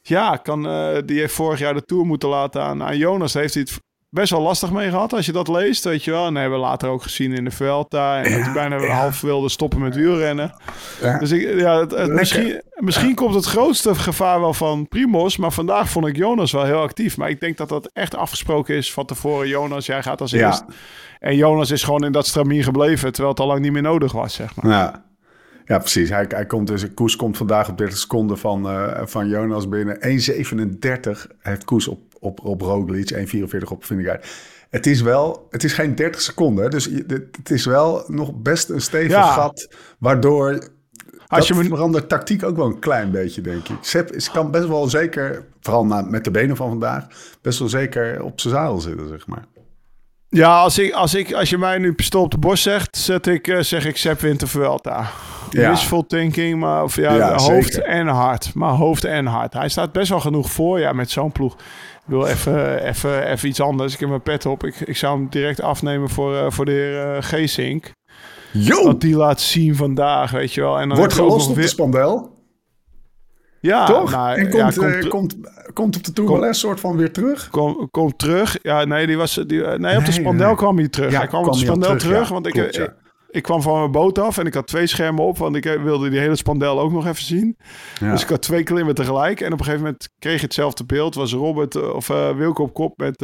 Ja, kan, eh, die heeft vorig jaar de Tour moeten laten aan, aan Jonas. Heeft hij het best wel lastig mee gehad als je dat leest, weet je wel. En hebben we later ook gezien in de Vuelta. En dat hij bijna ja. half wilde stoppen met wielrennen. ja. Dus ik, ja, het, misschien, misschien komt het grootste gevaar wel van Primos. Maar vandaag vond ik Jonas wel heel actief. Maar ik denk dat dat echt afgesproken is van tevoren. Jonas, jij gaat als Ja. eerst. En Jonas is gewoon in dat stramien gebleven. Terwijl het al lang niet meer nodig was, zeg maar. ja. ja precies. Hij, hij komt dus, Koes komt vandaag op 30 seconden van, eh, van Jonas binnen. 1,37 heeft Koes op, op, op Roglic, 1,44 op Vingegaard. Het is wel, het is geen 30 seconden. Dus het is wel nog best een stevig Ja. gat. Waardoor Als dat je me- verandert tactiek ook wel een klein beetje, denk ik. Sepp is, kan best wel zeker, vooral na, met de benen van vandaag, best wel zeker op zijn zadel zitten, zeg maar. Ja, als, ik, als, ik, als je mij nu pistool op de borst zegt, zet ik, eh, zeg ik Sepp wint de Vuelta. Ja. Wishful thinking, maar of, ja, Ja, hoofd zeker. en hart. Maar hoofd en hart. Hij staat best wel genoeg voor, ja, met zo'n ploeg. Ik wil even, even, even iets anders. Ik heb mijn pet op. Ik, ik zou hem direct afnemen voor, eh, voor de heer eh, Geesink. Yo! Wat die laat zien vandaag, weet je wel. En dan Wordt gelost op de weer- spandel, Ja, toch? nou, en ja, komt, komt, eh, komt, komt op de Tourmalet soort van weer terug. kom, kom terug. Ja, nee, die was, die, nee op de spandel nee. kwam hij terug. Ja, hij kwam op de spandel terug, terug, ja. want ik, Klopt, ik, ik kwam van mijn boot af en ik had twee schermen op, want ik eh, wilde die hele spandel ook nog even zien. Ja. Dus ik had twee klimmen tegelijk. En op een gegeven moment kreeg je hetzelfde beeld. Was Robert eh, of eh, Wilco op kop met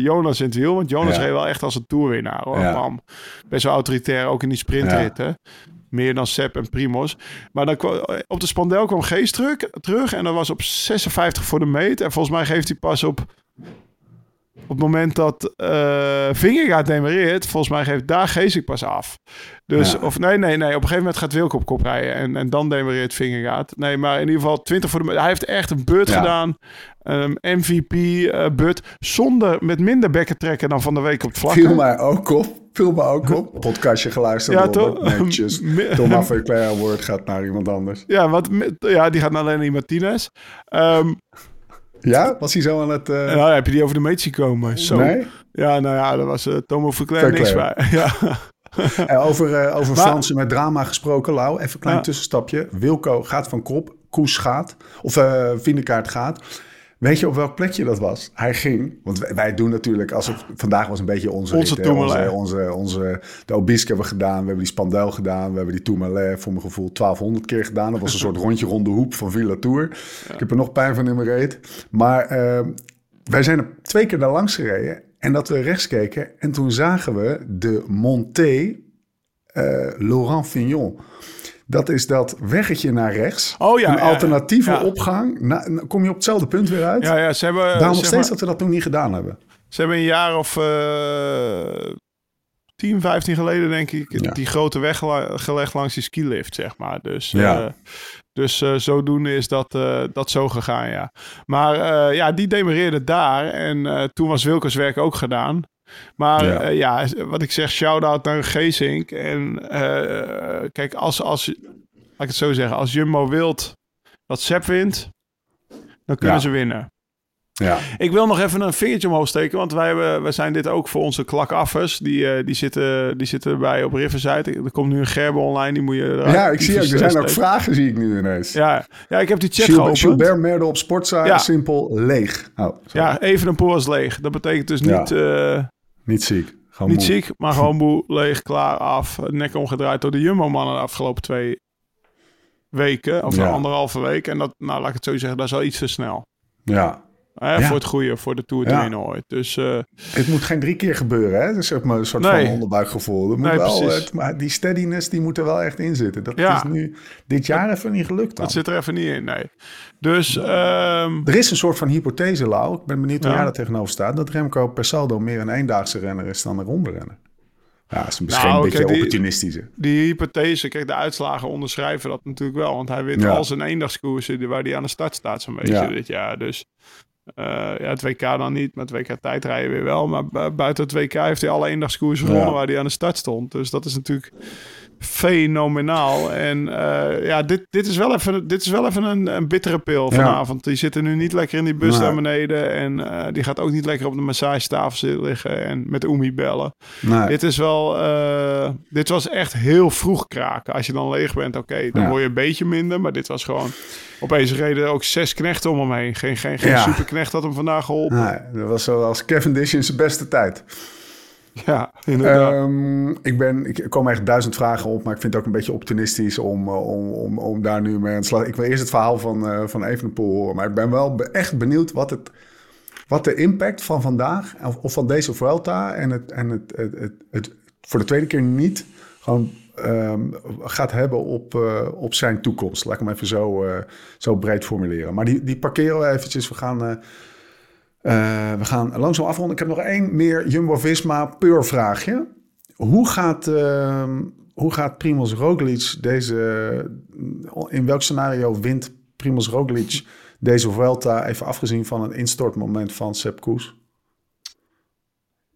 Jonas in het wiel. Want Jonas Ja. reed wel echt als een toerwinnaar. Hoor. Ja. Bam. Best wel autoritair, ook in die sprintritten. Meer dan Sepp en Primos. Maar dan kwam, op de spandel kwam Geest terug, terug. En dat was op 56 voor de meet. En volgens mij geeft hij pas op op het moment dat uh, Vingegaard demareert, volgens mij geeft daar Geesik pas af. Dus, Ja. of nee, nee, nee. Op een gegeven moment gaat Wilco op kop rijden en, en dan demareert Vingegaard. Nee, maar in ieder geval 20 voor de... Hij heeft echt een beurt Ja. gedaan. MVP-beurt. zonder, met minder bekken trekken dan van de week op het vlak. Viel mij ook op. Viel me ook op. Podcastje geluisterd. Ja, toch? Netjes. Thomas Verclair Award gaat naar iemand anders. Ja, wat, ja, die gaat naar Lenny Martinez. Ehm Ja? Was hij zo aan het... eh, ja, heb je die over de meet zien komen? Zo. Nee? Ja, nou ja, daar was eh Tomo Verclair niks bij. Ja. En over, eh, over Maar- Fransen met drama gesproken, Lau. Even een klein Ja. tussenstapje. Wilco gaat van kop. Koes gaat. Of eh Vindekaart gaat. Weet je op welk plekje dat was? Hij ging, want wij, wij doen natuurlijk, als het, vandaag was een beetje onze, Onze rit, onze, onze, onze, de Obisque hebben we gedaan, we hebben die Spandel gedaan, we hebben die Tourmalet voor mijn gevoel 1200 keer gedaan. Dat was een soort rondje rond de hoep van Villa Tour. Ik heb er nog pijn van in mijn reet. Maar eh, wij zijn er twee keer daar langs gereden en dat we rechts keken en toen zagen we de Montée eh, Laurent Fignon. Dat is dat weggetje naar rechts. Oh ja, een alternatieve ja. opgang. Na, kom je op hetzelfde punt weer uit. Ja, ja, ze hebben, Daarom nog steeds maar, dat we dat toen niet gedaan hebben. ze hebben een jaar of eh 10, 15 geleden, denk ik, Ja. die grote weg gelegd langs die skilift, zeg maar. Dus, Ja. eh, dus eh, zodoende is dat, eh, dat zo gegaan, ja. Maar ja, die demareerde daar en toen was Wilkers werk ook gedaan. Maar Ja. ja wat ik zeg, shout-out naar Geesink. En eh, kijk, als, als, laat ik het zo zeggen, als Jumbo wilt dat Sepp wint, dan kunnen Ja. ze winnen. Ja, Ik wil nog even een vingertje omhoog steken, want wij, hebben, wij zijn dit ook voor onze klakaffers. Die, eh, die, zitten, die zitten bij op Riverside. Er komt nu een gerbe online, die moet je eruit- ja ik zie ook. Er zijn ook vragen, zie ik nu ineens. Ja, ja, ik heb die chat Gilbert, geopend. Gilbert Merde op Sportza, Ja. simpel leeg. Oh. Ja, even een poor is leeg. Dat betekent dus Ja. niet, eh, Niet ziek. Gewoon niet moe. ziek, maar gewoon moe, leeg, klaar, af. Nek omgedraaid door de Jumbo-mannen de afgelopen twee weken. Of Ja. anderhalve week. En dat, nou laat ik het zo zeggen, dat is al iets te snel. Ja, Hè, Ja. Voor het goede, voor de Tour Ja. ooit. Dus eh, het moet geen drie keer gebeuren, hè? Dat is maar een soort Nee. van onderbuikgevoel. Er moet Nee, wel, het, maar die steadiness, die moet er wel echt in zitten. Dat Ja. is nu dit jaar even niet gelukt dan. dat zit er even niet in, nee. Dus ehm, Er is een soort van hypothese, Lau. Ik ben benieuwd hoe jij daar tegenover staat. Dat Remco per saldo meer een eendaagse renner is dan een ronde renner. Ja, dat is misschien Nou, een beetje kijk, die- opportunistisch. hè. die hypothese, kijk, de uitslagen onderschrijven dat natuurlijk wel. Want hij wint Ja. al zijn eendagskoersen waar hij aan de start staat zo'n beetje Ja. dit jaar. Dus ja, het WK dan niet, maar het WK tijdrijden weer wel. Maar bu- buiten het WK heeft hij alle eendagskoersen Ja. gewonnen waar hij aan de start stond. Dus dat is natuurlijk fenomenaal. En eh, ja, dit, dit is wel even, dit is wel even een, een bittere pil Ja. vanavond. Die zitten nu niet lekker in die bus Nee. naar beneden. En eh, die gaat ook niet lekker op de massagetafel zitten liggen en met Oemi bellen. Nee. Dit is wel, eh, dit was echt heel vroeg kraken. Als je dan leeg bent, oké, dan Ja. word je een beetje minder. Maar dit was gewoon, opeens reden ook zes knechten om hem heen. Geen, geen, geen Ja. superknecht had hem vandaag geholpen. Nee, dat was zoals Cavendish in zijn beste tijd. Ja, inderdaad. Ehm, ik, ben, ik komen echt duizend vragen op, maar ik vind het ook een beetje optimistisch om, eh, om, om, daar nu mee aan de slag. Ik wil eerst het verhaal van, eh van Evenepoel horen, maar ik ben wel echt benieuwd wat, het, wat de impact van vandaag of, of van deze Vuelta en het, en het, het, het, voor de tweede keer niet gewoon ehm, gaat hebben op, eh, op zijn toekomst. Laat ik hem even zo, zo breed formuleren. Maar die, die parkeren we eventjes. We gaan... eh, we gaan langzaam afronden. Ik heb nog één meer Jumbo-Visma pur vraagje. Hoe gaat, ehm hoe gaat Primoz Roglic deze... In welk scenario wint Primoz Roglic deze Vuelta... even afgezien van een instortmoment van Sepp Koes?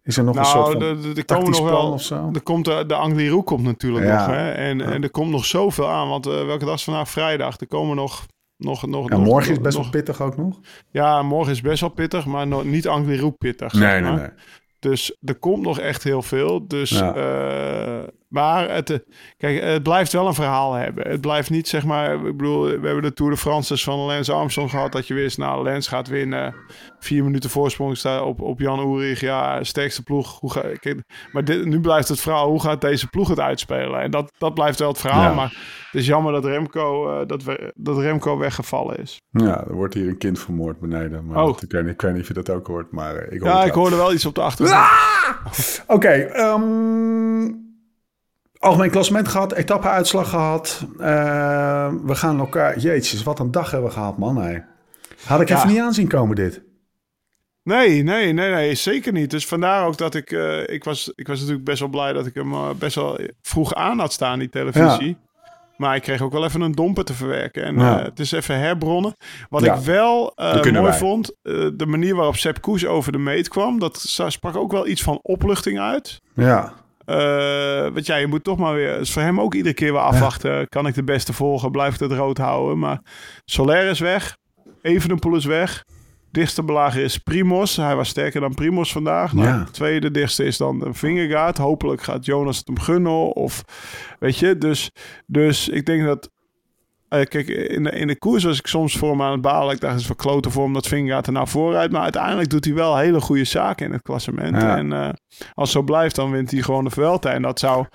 Is er nog een soort nou, van de- de- komen tactisch nog wel. of zo? Er komt de, de Angliru komt natuurlijk Ja. nog. Hè? En, en er komt nog zoveel aan. Want eh, welke dag is vandaag? Vrijdag. Er komen nog. Nog, nog, Ja, nog- morgen is best nog- wel pittig ook nog. Ja, morgen is best wel pittig, maar nog niet Angliru pittig. zeg maar. Dus er komt nog echt heel veel. Dus, Ja. eh, maar het, eh, kijk, het blijft wel een verhaal hebben. Het blijft niet, zeg maar, ik bedoel, we hebben de Tour de France van Lance Armstrong gehad. Dat je wist, nou, Lance gaat winnen. Vier minuten voorsprong staat op, op Jan Ulrich. Ja, sterkste ploeg. Hoe ga, kijk, maar dit, nu blijft het verhaal, hoe gaat deze ploeg het uitspelen? En dat, dat blijft wel het verhaal. Ja. Maar het is jammer dat Remco, eh, dat, we, dat Remco weggevallen is. Ja, er wordt hier een kind vermoord beneden. Maar Oh. ik, weet niet, ik weet niet of je dat ook hoort, maar eh, ik hoor Ja, ik hoorde wel iets op de achtergrond. Oké, ehm, algemeen klassement gehad, etappe-uitslag gehad. Eh, we gaan elkaar... Jeetjes, wat een dag hebben we gehad, man. Hey. Had ik Ja. even niet aanzien komen, dit. Nee, nee, nee, nee, zeker niet. Dus vandaar ook dat ik... eh, ik, was, ik was natuurlijk best wel blij dat ik hem eh, best wel vroeg aan had staan, die televisie. Maar ik kreeg ook wel even een domper te verwerken. En Ja. het is even herbronnen. Wat Ja, ik wel kunnen mooi wij. vond, de manier waarop Sepp Koes over de meet kwam... dat sprak ook wel iets van opluchting uit. Ja, Eh want ja, je moet toch maar weer... is voor hem ook iedere keer weer afwachten. Kan ik de beste volgen? Blijf ik het rood houden? Maar Soler is weg. Evenepoel is weg. Dichtste belager is Primos. Hij was sterker dan Primos vandaag. Nou, Ja. De tweede dichtste is dan Vingegaard. Hopelijk gaat Jonas het hem gunnen. Of weet je, dus, dus ik denk dat... eh, kijk, in de, in de koers was ik soms voor hem aan het balen. Ik dacht, het is verkloten voor hem dat Vingegaard er nou vooruit. Maar uiteindelijk doet hij wel hele goede zaken in het klassement. Ja. En eh, als zo blijft, dan wint hij gewoon de Vuelta. En dat zou...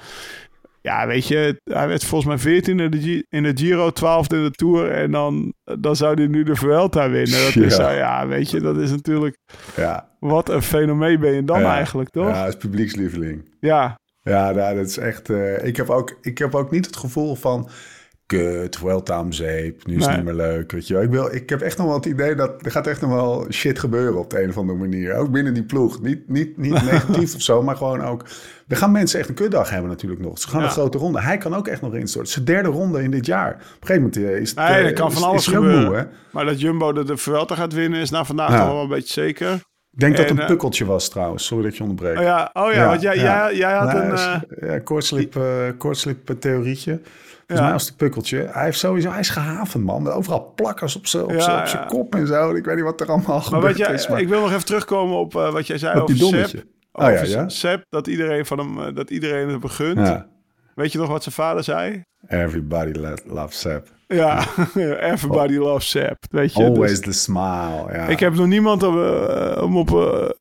Ja, weet je, hij werd volgens mij 14 in de, in de Giro, 12 in de Tour. En dan, dan zou hij nu de Vuelta winnen. Dat is, Ja. ja. ja, weet je, dat is natuurlijk... ja. Wat een fenomeen ben je dan Ja. eigenlijk, toch? Ja, Ja. is publiekslieveling. ja. Ja, nou, dat is echt... eh, ik, heb ook, ik heb ook niet het gevoel van... Kut, Vuelta om zeep, nu is het Nee. niet meer leuk. Weet je wel. Ik, wil, ik heb echt nog wel het idee dat er gaat echt nog wel shit gebeuren op de een of andere manier. Ook binnen die ploeg. Niet, niet, niet negatief of zo, maar gewoon ook... We gaan mensen echt een kutdag hebben natuurlijk nog. Ze gaan Ja. een grote ronde. Hij kan ook echt nog instorten. Zijn derde ronde in dit jaar. Op een gegeven moment eh, is het... Nee, eh, kan van alles gebeuren. moe, hè? Maar dat Jumbo de, de Vuelta gaat winnen is na vandaag Ja. wel een beetje zeker. Ik denk dat het En, een eh, pukkeltje was trouwens. Sorry dat je onderbreekt. Oh ja, oh ja, want jij, Jij, jij had Nee, een... ja, koortslip, koortslip eh, theorietje. Volgens mij was het pukkeltje. Hij heeft sowieso, hij is gehavend man. Met overal plakkers op zijn op Ja, kop en zo. Ik weet niet wat er allemaal maar gebeurd wat jij, is. Maar ik wil nog even terugkomen op eh, wat jij zei Op over die. Sepp. Oh ja, Over ja. Sepp, dat iedereen, van hem, eh, dat iedereen het begund. ja. Weet je nog wat zijn vader zei? Everybody lo- loves Sap. Ja, everybody loves Sepp. Weet je, Always dus- the smile. Ja. Ik heb nog niemand om, eh, om op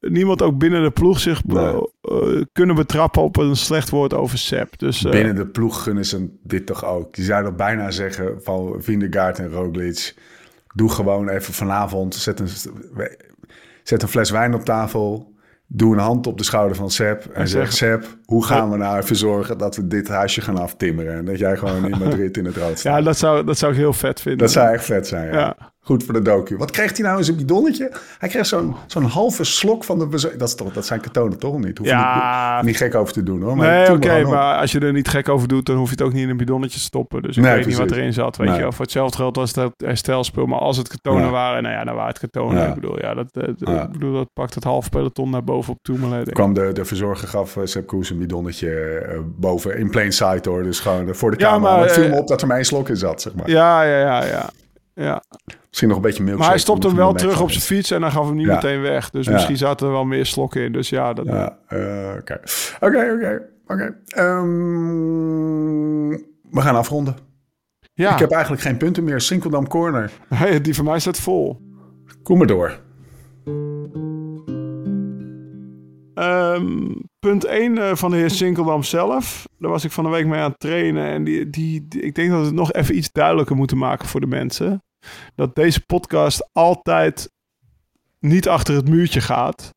niemand ook binnen de ploeg zich Nee. Eh, kunnen betrappen op een slecht woord over Sepp. Dus eh, Binnen de ploeg gunnen ze dit toch ook. Je zou dat bijna zeggen van Vindegaard en Roglic. Doe gewoon even vanavond. Zet een, zet een fles wijn op tafel. Doe een hand op de schouder van Seb. En, zeg: zeg- Seb, hoe gaan we nou even zorgen dat we dit huisje gaan aftimmeren? En dat jij gewoon in Madrid in het rood staat. ja, dat zou, dat zou ik heel vet vinden. Dat zou echt vet zijn, ja. Ja. Goed voor de docu. Wat kreeg hij nou in zijn bidonnetje? Hij kreeg zo'n zo'n halve slok van de... Dat, is toch, dat zijn katonen toch niet? Hoef je Ja. niet, niet gek over te doen hoor. Maar Nee, oké, maar als je er niet gek over doet, dan hoef je het ook niet in een bidonnetje te stoppen. Dus ik Nee, weet niet wat erin zat, weet Nee. je. Voor hetzelfde geld was het herstelspul, maar als het katonen Ja. waren, nou ja, dan waren het katonen. Ja. Ik bedoel, ja, dat, eh, ik bedoel, dat pakt het half peloton naar boven op Tourmalet. kwam de, de verzorger, gaf uh, Sepp Koes een bidonnetje eh, boven in plain sight hoor. Dus gewoon eh, voor de camera. maar, het viel eh, me op dat er maar één slok in zat, zeg maar. Ja, ja, ja, ja. Ja. Misschien nog een beetje milkshake. Maar hij stopte hem wel terug op zijn fiets en dan gaf hem niet Ja. meteen weg. Dus Ja. misschien zaten er wel meer slokken in. Dus ja, dat, Ja, eh, oké. Oké, oké, oké. Ehm, We gaan afronden. ja. Ik heb eigenlijk geen punten meer. Sinkeldam Corner. Hey, die van mij staat vol. Kom maar door. Ehm, punt 1 van de heer Sinkeldam zelf. Daar was ik van de week mee aan het trainen. En die, die, die- ik denk dat we het nog even iets duidelijker moeten maken voor de mensen. Dat deze podcast altijd niet achter het muurtje gaat.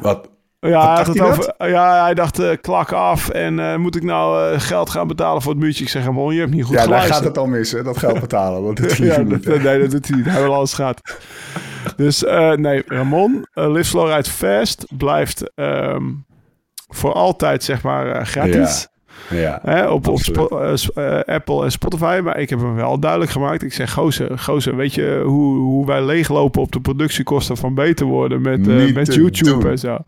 Wat? Ja, hij, hij over, ja hij dacht eh, klak af. En eh, moet ik nou eh, geld gaan betalen voor het muurtje? Ik zeg hem, je hebt niet goed ja, daar geluisterd. gaat het al mis, hè? Dat geld betalen. Dat doet hij ja, dat, niet. hè? nee, dat doet hij niet. Hij wil alles gratis. Dus nee, Ramon, Live Slow Ride Fast blijft ehm, voor altijd, zeg maar, gratis. Ja, Hè, op eh, eh, Apple en Spotify. Maar ik heb hem wel duidelijk gemaakt. Ik zeg, gozer, gozer weet je hoe, hoe wij leeglopen op de productiekosten van beter worden met, eh, met YouTube doen. en zo.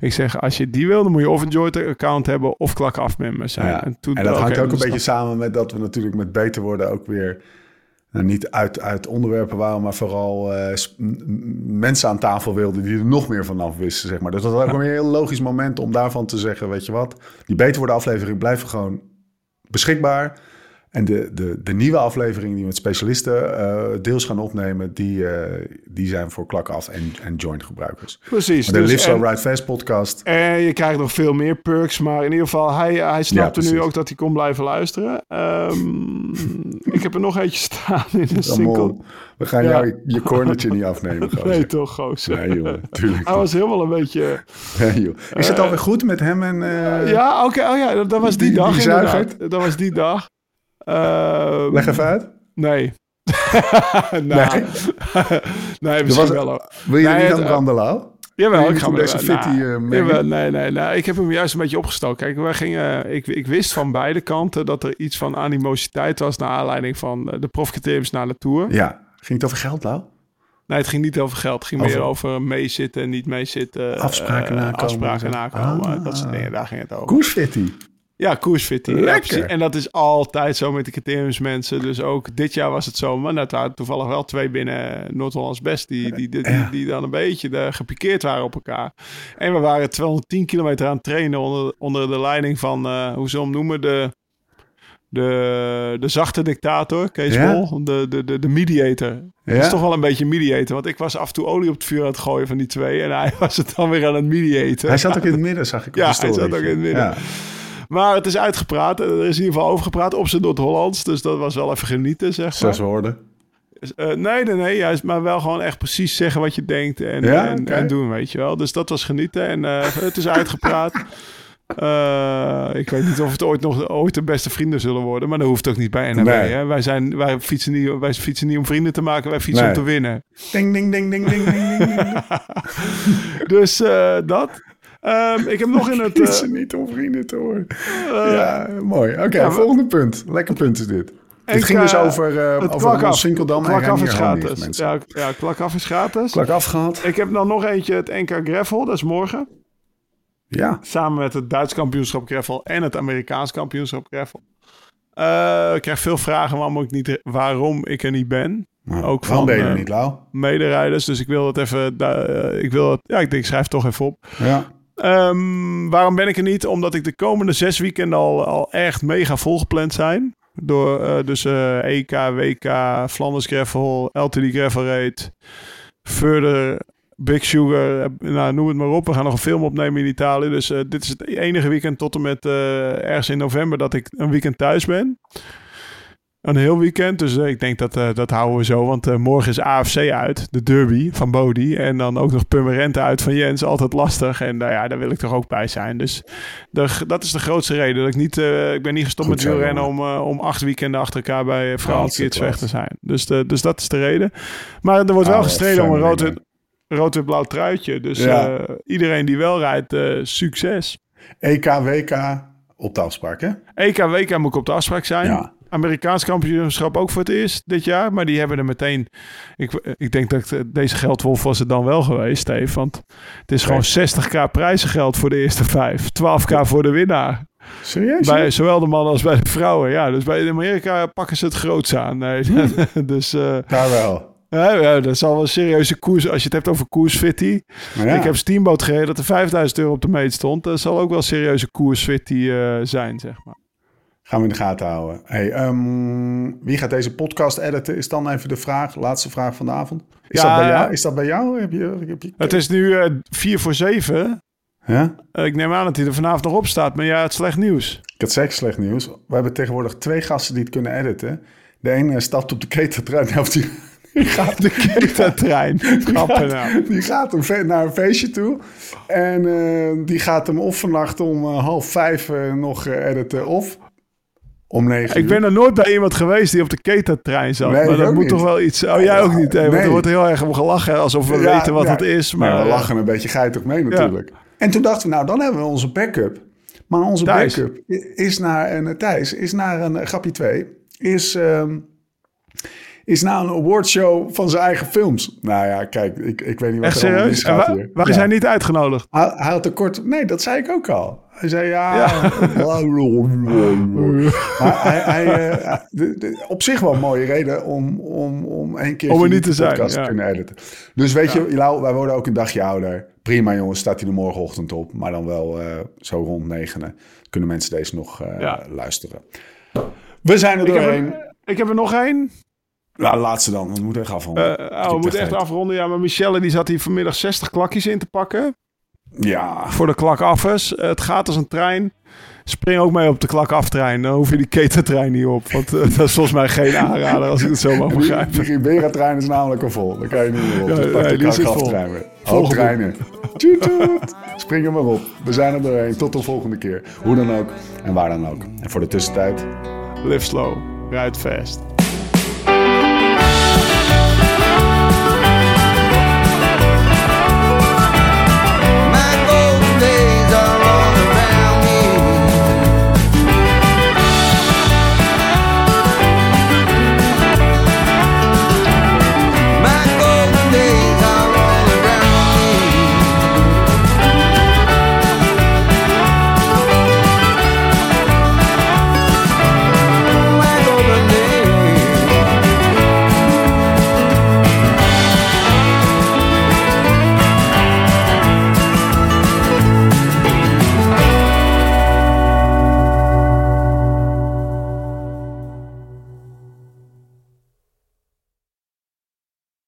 Ik zeg, als je die wil, dan moet je of een Joint-account hebben of klak af zijn. Ja. En, toen, En dat hangt ook een beetje samen met dat we natuurlijk met beter worden ook weer nou, niet uit, uit onderwerpen waren, maar vooral eh, mensen aan tafel wilden die er nog meer vanaf wisten, zeg maar. Dus dat was ook een heel logisch moment om daarvan te zeggen, weet je wat, die beter worden aflevering blijven gewoon beschikbaar. En de, de, de nieuwe afleveringen die we met specialisten eh, deels gaan opnemen, die, eh, die zijn voor klak af en, en joint gebruikers. Precies. Maar de dus- Live en- Ride Fast podcast, En je krijgt nog veel meer perks, maar in ieder geval, hij, hij snapte nu precies. ook dat hij kon blijven luisteren. Ehm, ik heb er nog eentje staan in een single. We gaan Ja. jou je, je cornertje niet afnemen. gozer. Nee, toch, gozer. Nee, joh, tuurlijk Hij was helemaal een beetje... Nee, joh. Is het alweer goed met hem en... eh, ja, oké, oh ja, dat, was die, die- dag die inderdaad. zuigert? Dat was die dag. Ehm, Leg even uit. Nee, nou, nee, nee misschien was- wel. ook. Wil je Nee, niet aan branden, Lau? Jawel, ik ga niet me deze fitty, nou, mengen? jawel, nee, nee, nee. Ik heb hem juist een beetje opgestoken. Kijk, wij gingen, ik, ik wist van beide kanten dat er iets van animositeit was naar aanleiding van eh, de profcriteriums naar de Tour. Ja. Ging het over geld, Lau? Nee, het ging niet over geld. Het ging Over- meer over meezitten en niet meezitten. Afspraken nakomen. Afspraken nakomen. Ah. Dat soort dingen, daar ging het over. Koersfitty. Ja, koersfitty. Ja, Lekker. en dat is altijd zo met de criteriumsmensen. Dus ook dit jaar was het zo. Maar dat waren toevallig wel twee binnen Noord-Hollands Best... Die, die, die, die, die dan een beetje eh, gepikeerd waren op elkaar. En we waren 210 kilometer aan het trainen... onder, onder de leiding van, eh, hoe ze hem noemen... de, de, de zachte dictator, Kees Ja? Bol. De, de, de, de mediator. Ja? Dat is toch wel een beetje mediator. Want ik was af en toe olie op het vuur aan het gooien van die twee. En hij was het dan weer aan het mediaten. Hij zat ook in het midden, zag ik op Ja, de hij zat ook in het midden. Ja. Maar het is uitgepraat. Er is in ieder geval overgepraat op zijn Noord-Hollands. Dus dat was wel even genieten, zeg maar. Zes woorden. Eh, nee, nee, nee. Juist, maar wel gewoon echt precies zeggen wat je denkt en, Ja, en, en doen, weet je wel. Dus dat was genieten. En eh, het is uitgepraat. Eh, ik weet niet of het ooit nog ooit de beste vrienden zullen worden. Maar dat hoeft ook niet bij NRW. Nee. Hè? Wij, zijn, wij, fietsen niet, wij fietsen niet om vrienden te maken. Wij fietsen Nee. om te winnen. Ding, ding, ding, ding, ding, ding, ding. Dus dat. Ehm, ik heb nog in het... Eh, is niet om vrienden te horen. ja, mooi. Oké, volgende punt. Lekker punt is dit. Het ging dus over, eh het over klak af. Ron Sinkeldam en Klak af is gratis. mensen. Ja, ja, klak af is gratis. Klak afgehad. Ik heb dan nog eentje, het NK Greffel, dat is morgen. Ja. Samen met het Duits kampioenschap Greffel en het Amerikaans kampioenschap Greffel. Eh, ik krijg veel vragen waarom ik, niet, waarom ik er niet ben. Nou, Ook van, ben je er eh, niet, Lau? Mederijders, dus ik wil het even... eh, ik wil het, ja, ik denk, ik schrijf het toch even op. Ja. Ehm, waarom ben ik er niet? Omdat ik de komende zes weekenden al, al echt mega volgepland zijn. Door eh, dus eh, EK, WK, Flanders Gravel, LTD Gravel Raid, Further, Big Sugar, eh, nou, noem het maar op. We gaan nog een film opnemen in Italië. Dus dit is het enige weekend tot en met ergens in november dat ik een weekend thuis ben. Een heel weekend. Dus eh, ik denk dat eh, dat houden we zo. Want eh, morgen is AFC uit. De derby van Bodie. En dan ook nog Purmerend uit van Jens. Altijd lastig. En nou ja, daar wil ik toch ook bij zijn. Dus de, dat is de grootste reden. Dat ik niet... ik ben niet gestopt Goed met wielrennen om, om acht weekenden achter elkaar bij vrouwen Klasse, kids weg te zijn. Dus, de, dus dat is de reden. Maar er wordt wel Ah, gestreden om een rood-wit-blauw truitje. Dus Ja. iedereen die wel rijdt, succes. EK, WK op de afspraak, hè? EK, WK moet ik op de afspraak zijn. Ja. Amerikaans kampioenschap ook voor het eerst dit jaar. Maar die hebben er meteen... Ik, ik denk dat eh, deze geldwolf was het dan wel geweest, Steve. Want het is gewoon 60k prijzengeld voor de eerste vijf. 12k voor de winnaar. Serieus? Bij zowel de mannen als bij de vrouwen. Ja, dus bij Amerika pakken ze het groots aan. Nee, dus eh, Daar wel. ja, ja, dat zal wel een serieuze koers... Als je het hebt over koersfitty. Ja. Ik heb Steamboat gereden dat er 5000 euro op de meet stond. Dat zal ook wel een serieuze koersfitty eh zijn, zeg maar. Gaan we in de gaten houden. Hey, ehm, wie gaat deze podcast editen? Is dan even de vraag, laatste vraag van de avond. Is, Ja, dat, bij jou? Is dat bij jou? Heb je, heb je, Het is nu eh 4 voor 7. Ja? Eh, ik neem aan dat hij er vanavond nog op staat. Maar ja, het is slecht nieuws. Ik had zeker slecht nieuws. We hebben tegenwoordig twee gasten die het kunnen editen. De ene stapt op de keteltrein. Of die, die gaat De keteltrein. Grappen nou. Die gaat fe- naar een feestje toe. En eh, die gaat hem of vannacht om eh, half vijf eh, nog eh, editen. Of om negen Ik ben er nooit bij iemand geweest die op de keteltrein zat. Nee, maar dat moet niet. toch wel iets... Oh, jij ook niet. Hè? Want Nee. er wordt heel erg om gelachen. Alsof we Ja, weten wat ja. het is. Maar Maar we eh, lachen een beetje geitig mee natuurlijk. En toen dachten we, nou dan hebben we onze backup. Maar onze Thijs. backup is naar een Thijs, is naar een eh, grapje 2, is, ehm, is naar een awardshow van zijn eigen films. Nou ja, kijk, ik, ik weet niet wat Echt er serieus? En misgaat wa- hier. wij Ja. zijn niet uitgenodigd. Hij, hij had een kort... Nee, dat zei ik ook al. Hij zei ja... maar hij, hij, eh, de- de- op zich wel een mooie reden om, om, om één keer Om er niet de te zijn, podcast ja. te kunnen editen. Dus weet je, Lau, wij worden ook een dagje ouder. Prima jongens, staat hij er morgenochtend op. Maar dan wel eh, zo rond negenen. Kunnen mensen deze nog eh, Ja. luisteren. We zijn er Ik heb, doorheen. er, ik heb er nog één. Nou, laatste dan, want we moeten echt afronden. Eh, oh, we moeten echt afronden. Ja, maar Michelle die zat hier vanmiddag 60 klakjes in te pakken. Ja, Voor de klakaffers. Het gaat als een trein. Spring ook mee op de klakaftrein. Dan hoef je die ketentrein niet op. Want eh, dat is volgens mij geen aanrader als ik het zo mag begrijpen. die Ribera-trein is namelijk al vol. Daar kan je niet meer op. Ja, dus pak nee, de vol. krachtrein weer. Treinen. Toet. Spring er maar op. We zijn er doorheen. Tot de volgende keer. Hoe dan ook en waar dan ook. En voor de tussentijd... Live slow. Rijd fast.